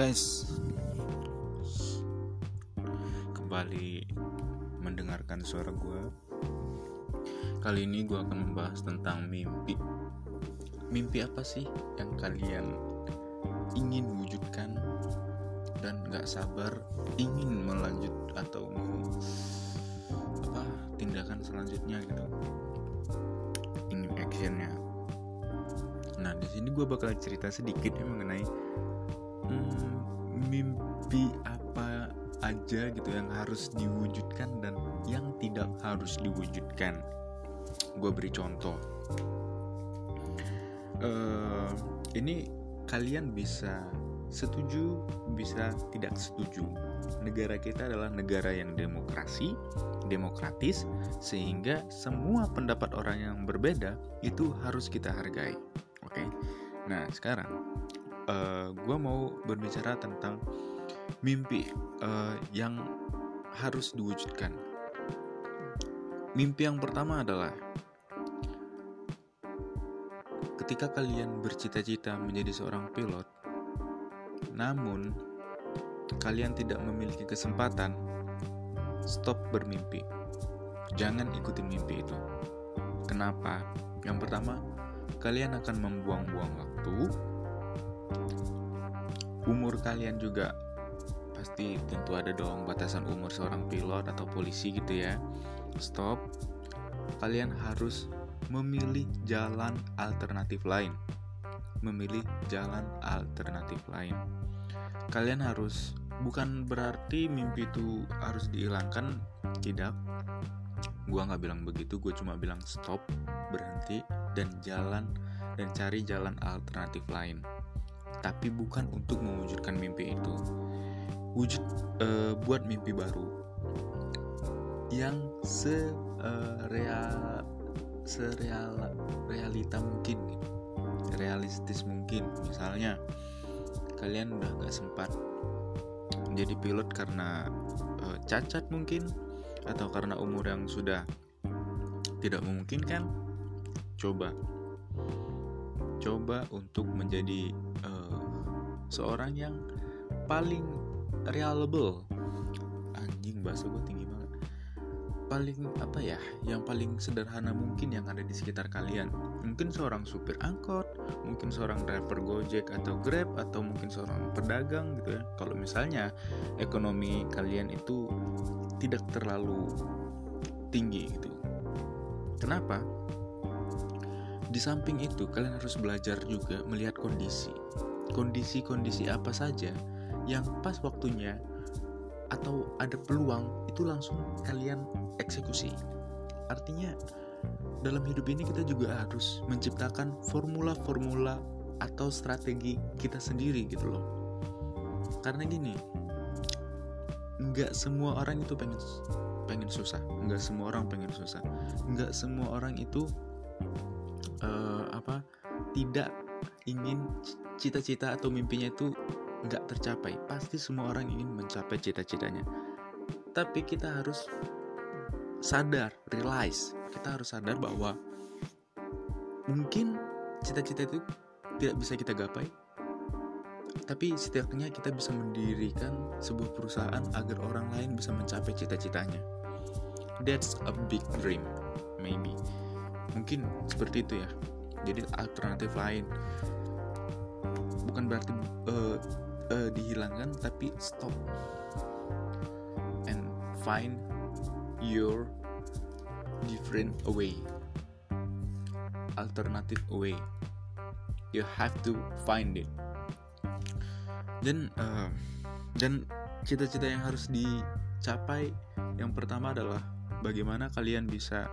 tes kembali mendengarkan suara gue kali ini gue akan membahas tentang mimpi. Mimpi apa sih yang kalian ingin wujudkan dan gak sabar ingin melanjut atau mau apa tindakan selanjutnya gitu? Ingin actionnya. Nah di sini gue bakal cerita sedikit ya mengenai mimpi apa aja gitu yang harus diwujudkan dan yang tidak harus diwujudkan? Gue beri contoh. Uh, ini kalian bisa setuju bisa tidak setuju. Negara kita adalah negara yang demokrasi demokratis sehingga semua pendapat orang yang berbeda itu harus kita hargai. Oke? Okay? nah sekarang eh, gue mau berbicara tentang mimpi uh, yang harus diwujudkan mimpi yang pertama adalah ketika kalian bercita-cita menjadi seorang pilot namun, kalian tidak memiliki kesempatan. Stop bermimpi. Jangan ikutin mimpi itu. Kenapa? Yang pertama, kalian akan membuang-buang waktu. Umur kalian juga pasti tentu ada dong batasan umur seorang pilot atau polisi gitu ya. Stop. Kalian harus memilih jalan alternatif lain memilih jalan alternatif lain. Kalian harus bukan berarti mimpi itu harus dihilangkan, tidak. Gua nggak bilang begitu, gue cuma bilang stop, berhenti, dan jalan dan cari jalan alternatif lain. Tapi bukan untuk mewujudkan mimpi itu. Wujud uh, buat mimpi baru yang se uh, real sereal realita mungkin gitu. Realistis mungkin. Misalnya kalian udah gak sempat menjadi pilot karena uh, cacat mungkin atau karena umur yang sudah tidak memungkinkan coba. Coba untuk menjadi uh, seorang yang paling reliable anjing bahasa gue tinggi banget paling apa ya yang paling sederhana mungkin yang ada di sekitar kalian mungkin seorang supir angkot mungkin seorang driver Gojek atau Grab atau mungkin seorang pedagang gitu ya. Kalau misalnya ekonomi kalian itu tidak terlalu tinggi gitu. Kenapa? Di samping itu kalian harus belajar juga melihat kondisi. Kondisi-kondisi apa saja yang pas waktunya atau ada peluang itu langsung kalian eksekusi. Artinya dalam hidup ini kita juga harus menciptakan formula-formula atau strategi kita sendiri gitu loh. Karena gini nggak semua orang itu pengen pengen susah. Nggak semua orang pengen susah. Nggak semua orang itu uh, apa tidak ingin cita-cita atau mimpinya itu nggak tercapai. Pasti semua orang ingin mencapai cita-citanya. Tapi kita harus sadar realize. Kita harus sadar bahwa mungkin cita-cita itu tidak bisa kita gapai. Tapi setidaknya kita bisa mendirikan sebuah perusahaan agar orang lain bisa mencapai cita-citanya. That's a big dream maybe. Mungkin seperti itu ya. Jadi alternatif lain bukan berarti uh, uh, dihilangkan tapi stop. And find your different way. Alternative way. You have to find it. Dan uh, dan cita-cita yang harus dicapai yang pertama adalah bagaimana kalian bisa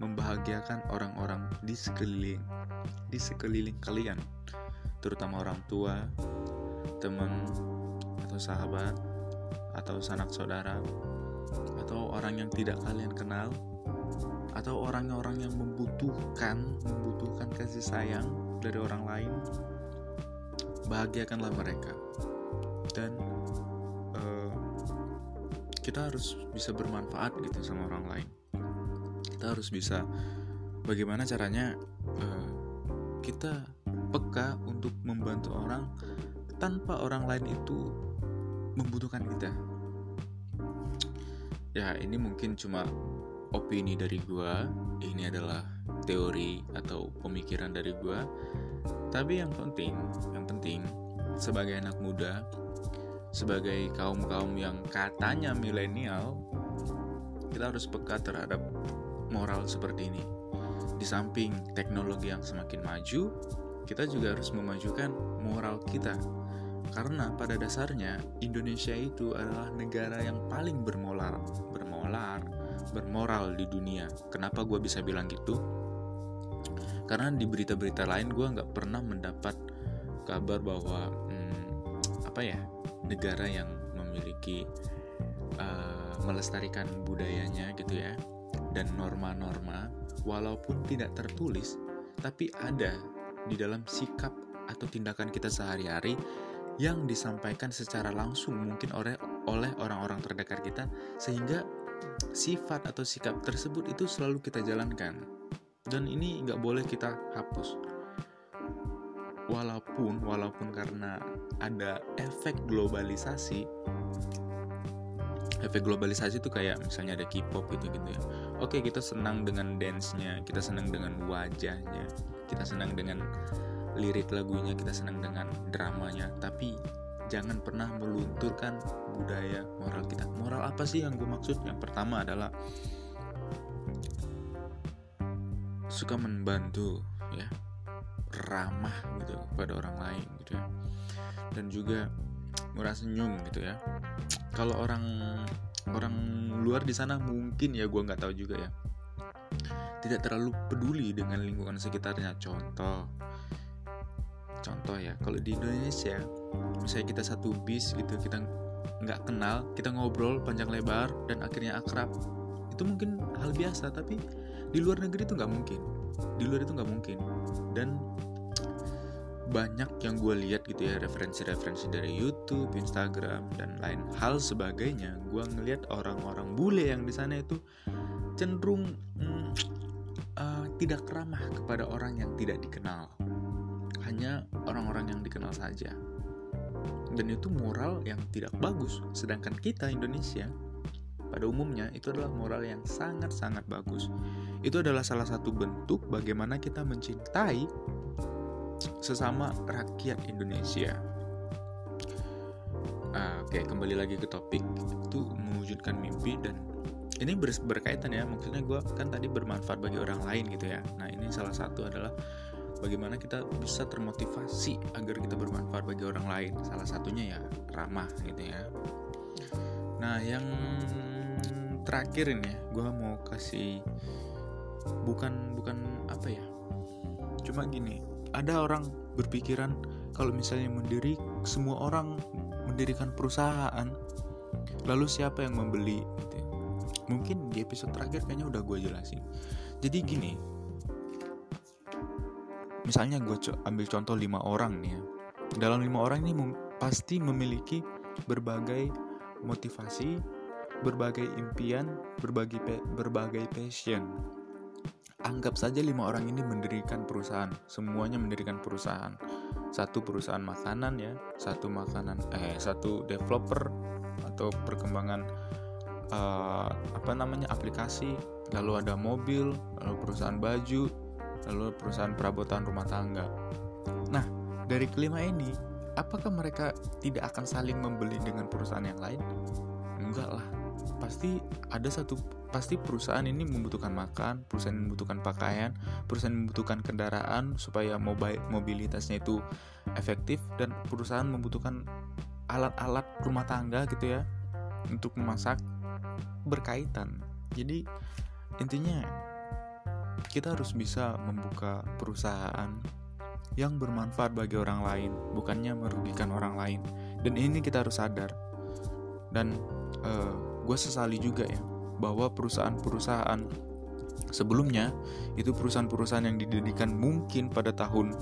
membahagiakan orang-orang di sekeliling di sekeliling kalian terutama orang tua teman atau sahabat atau sanak saudara atau orang yang tidak kalian kenal atau orang-orang yang membutuhkan membutuhkan kasih sayang dari orang lain bahagiakanlah mereka. Dan uh, kita harus bisa bermanfaat gitu sama orang lain. Kita harus bisa bagaimana caranya uh, kita peka untuk membantu orang tanpa orang lain itu membutuhkan kita. Ya ini mungkin cuma opini dari gua. Ini adalah teori atau pemikiran dari gua. Tapi yang penting yang penting sebagai anak muda sebagai kaum-kaum yang katanya milenial kita harus peka terhadap moral seperti ini. Di samping teknologi yang semakin maju kita juga harus memajukan moral kita karena pada dasarnya Indonesia itu adalah negara yang paling bermoral, bermolar, bermoral di dunia. Kenapa gue bisa bilang gitu? Karena di berita-berita lain gue nggak pernah mendapat kabar bahwa hmm, apa ya negara yang memiliki uh, melestarikan budayanya gitu ya dan norma-norma walaupun tidak tertulis tapi ada di dalam sikap atau tindakan kita sehari-hari yang disampaikan secara langsung mungkin oleh oleh orang-orang terdekat kita sehingga sifat atau sikap tersebut itu selalu kita jalankan. Dan ini nggak boleh kita hapus. Walaupun walaupun karena ada efek globalisasi efek globalisasi itu kayak misalnya ada K-pop gitu gitu ya. Oke kita senang dengan dance-nya kita senang dengan wajahnya kita senang dengan lirik lagunya kita senang dengan dramanya. Tapi jangan pernah melunturkan budaya moral kita. Moral apa sih yang gue maksud? Yang pertama adalah suka membantu ya ramah gitu kepada orang lain gitu ya. Dan juga murah senyum gitu ya. Kalau orang orang luar di sana mungkin ya gue nggak tahu juga ya. Tidak terlalu peduli dengan lingkungan sekitarnya. Contoh contoh ya kalau di Indonesia misalnya kita satu bis gitu kita nggak kenal kita ngobrol panjang lebar dan akhirnya akrab itu mungkin hal biasa tapi di luar negeri itu nggak mungkin. Di luar itu nggak mungkin. Dan banyak yang gue lihat gitu ya referensi-referensi dari YouTube, Instagram dan lain hal sebagainya. Gue ngelihat orang-orang bule yang di sana itu cenderung hmm, uh, tidak ramah kepada orang yang tidak dikenal hanya orang-orang yang dikenal saja. Dan itu moral yang tidak bagus. Sedangkan kita Indonesia pada umumnya itu adalah moral yang sangat-sangat bagus. Itu adalah salah satu bentuk bagaimana kita mencintai sesama rakyat Indonesia. Uh, Oke, kembali lagi ke topik itu mewujudkan mimpi dan ini ber berkaitan ya maksudnya gue kan tadi bermanfaat bagi orang lain gitu ya. Nah ini salah satu adalah bagaimana kita bisa termotivasi agar kita bermanfaat bagi orang lain. Salah satunya ya ramah gitu ya. Nah yang terakhir ini ya gue mau kasih bukan bukan apa ya cuma gini ada orang berpikiran kalau misalnya mendiri semua orang mendirikan perusahaan. Lalu siapa yang membeli gitu ya. mungkin di episode terakhir kayaknya udah gue jelasin. Jadi gini misalnya gue co ambil contoh lima orang nih ya. Dalam lima orang ini pasti memiliki berbagai motivasi berbagai impian berbagai berbagai passion anggap saja lima orang ini mendirikan perusahaan semuanya mendirikan perusahaan satu perusahaan makanan ya satu makanan eh satu developer atau perkembangan uh, apa namanya aplikasi lalu ada mobil lalu perusahaan baju lalu perusahaan perabotan rumah tangga. Nah, dari kelima ini, apakah mereka tidak akan saling membeli dengan perusahaan yang lain? Enggak lah. Pasti ada satu pasti perusahaan ini membutuhkan makan, perusahaan membutuhkan pakaian, perusahaan membutuhkan kendaraan supaya mobilitasnya itu efektif dan perusahaan membutuhkan alat-alat rumah tangga gitu ya untuk memasak berkaitan. Jadi intinya kita harus bisa membuka perusahaan yang bermanfaat bagi orang lain, bukannya merugikan orang lain. Dan ini kita harus sadar. Dan uh, gue sesali juga ya bahwa perusahaan-perusahaan sebelumnya itu perusahaan-perusahaan yang didirikan mungkin pada tahun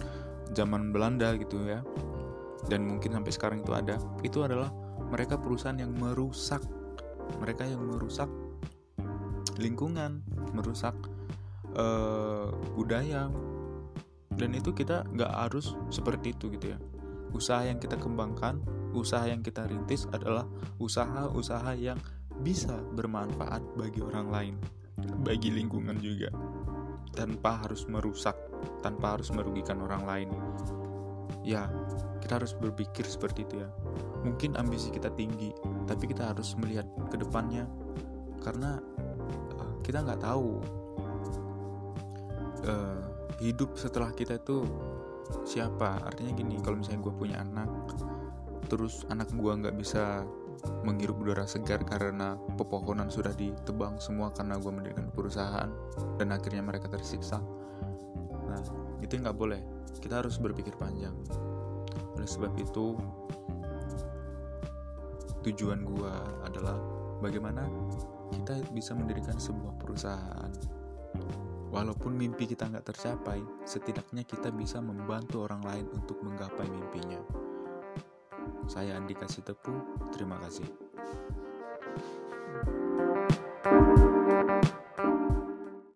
zaman Belanda gitu ya, dan mungkin sampai sekarang itu ada. Itu adalah mereka perusahaan yang merusak, mereka yang merusak lingkungan, merusak uh, budaya dan itu kita nggak harus seperti itu gitu ya usaha yang kita kembangkan usaha yang kita rintis adalah usaha-usaha yang bisa bermanfaat bagi orang lain bagi lingkungan juga tanpa harus merusak tanpa harus merugikan orang lain. Ya kita harus berpikir seperti itu ya. Mungkin ambisi kita tinggi tapi kita harus melihat ke depannya. Karena uh, kita nggak tahu uh, hidup setelah kita itu siapa. Artinya gini kalau misalnya gue punya anak terus anak gue nggak bisa menghirup udara segar karena pepohonan sudah ditebang semua karena gue mendirikan perusahaan dan akhirnya mereka tersiksa. Nah itu nggak boleh. Kita harus berpikir panjang. Oleh sebab itu tujuan gue adalah bagaimana kita bisa mendirikan sebuah perusahaan. Walaupun mimpi kita nggak tercapai setidaknya kita bisa membantu orang lain untuk menggapai mimpinya saya Andika Sitepu, terima kasih. thank you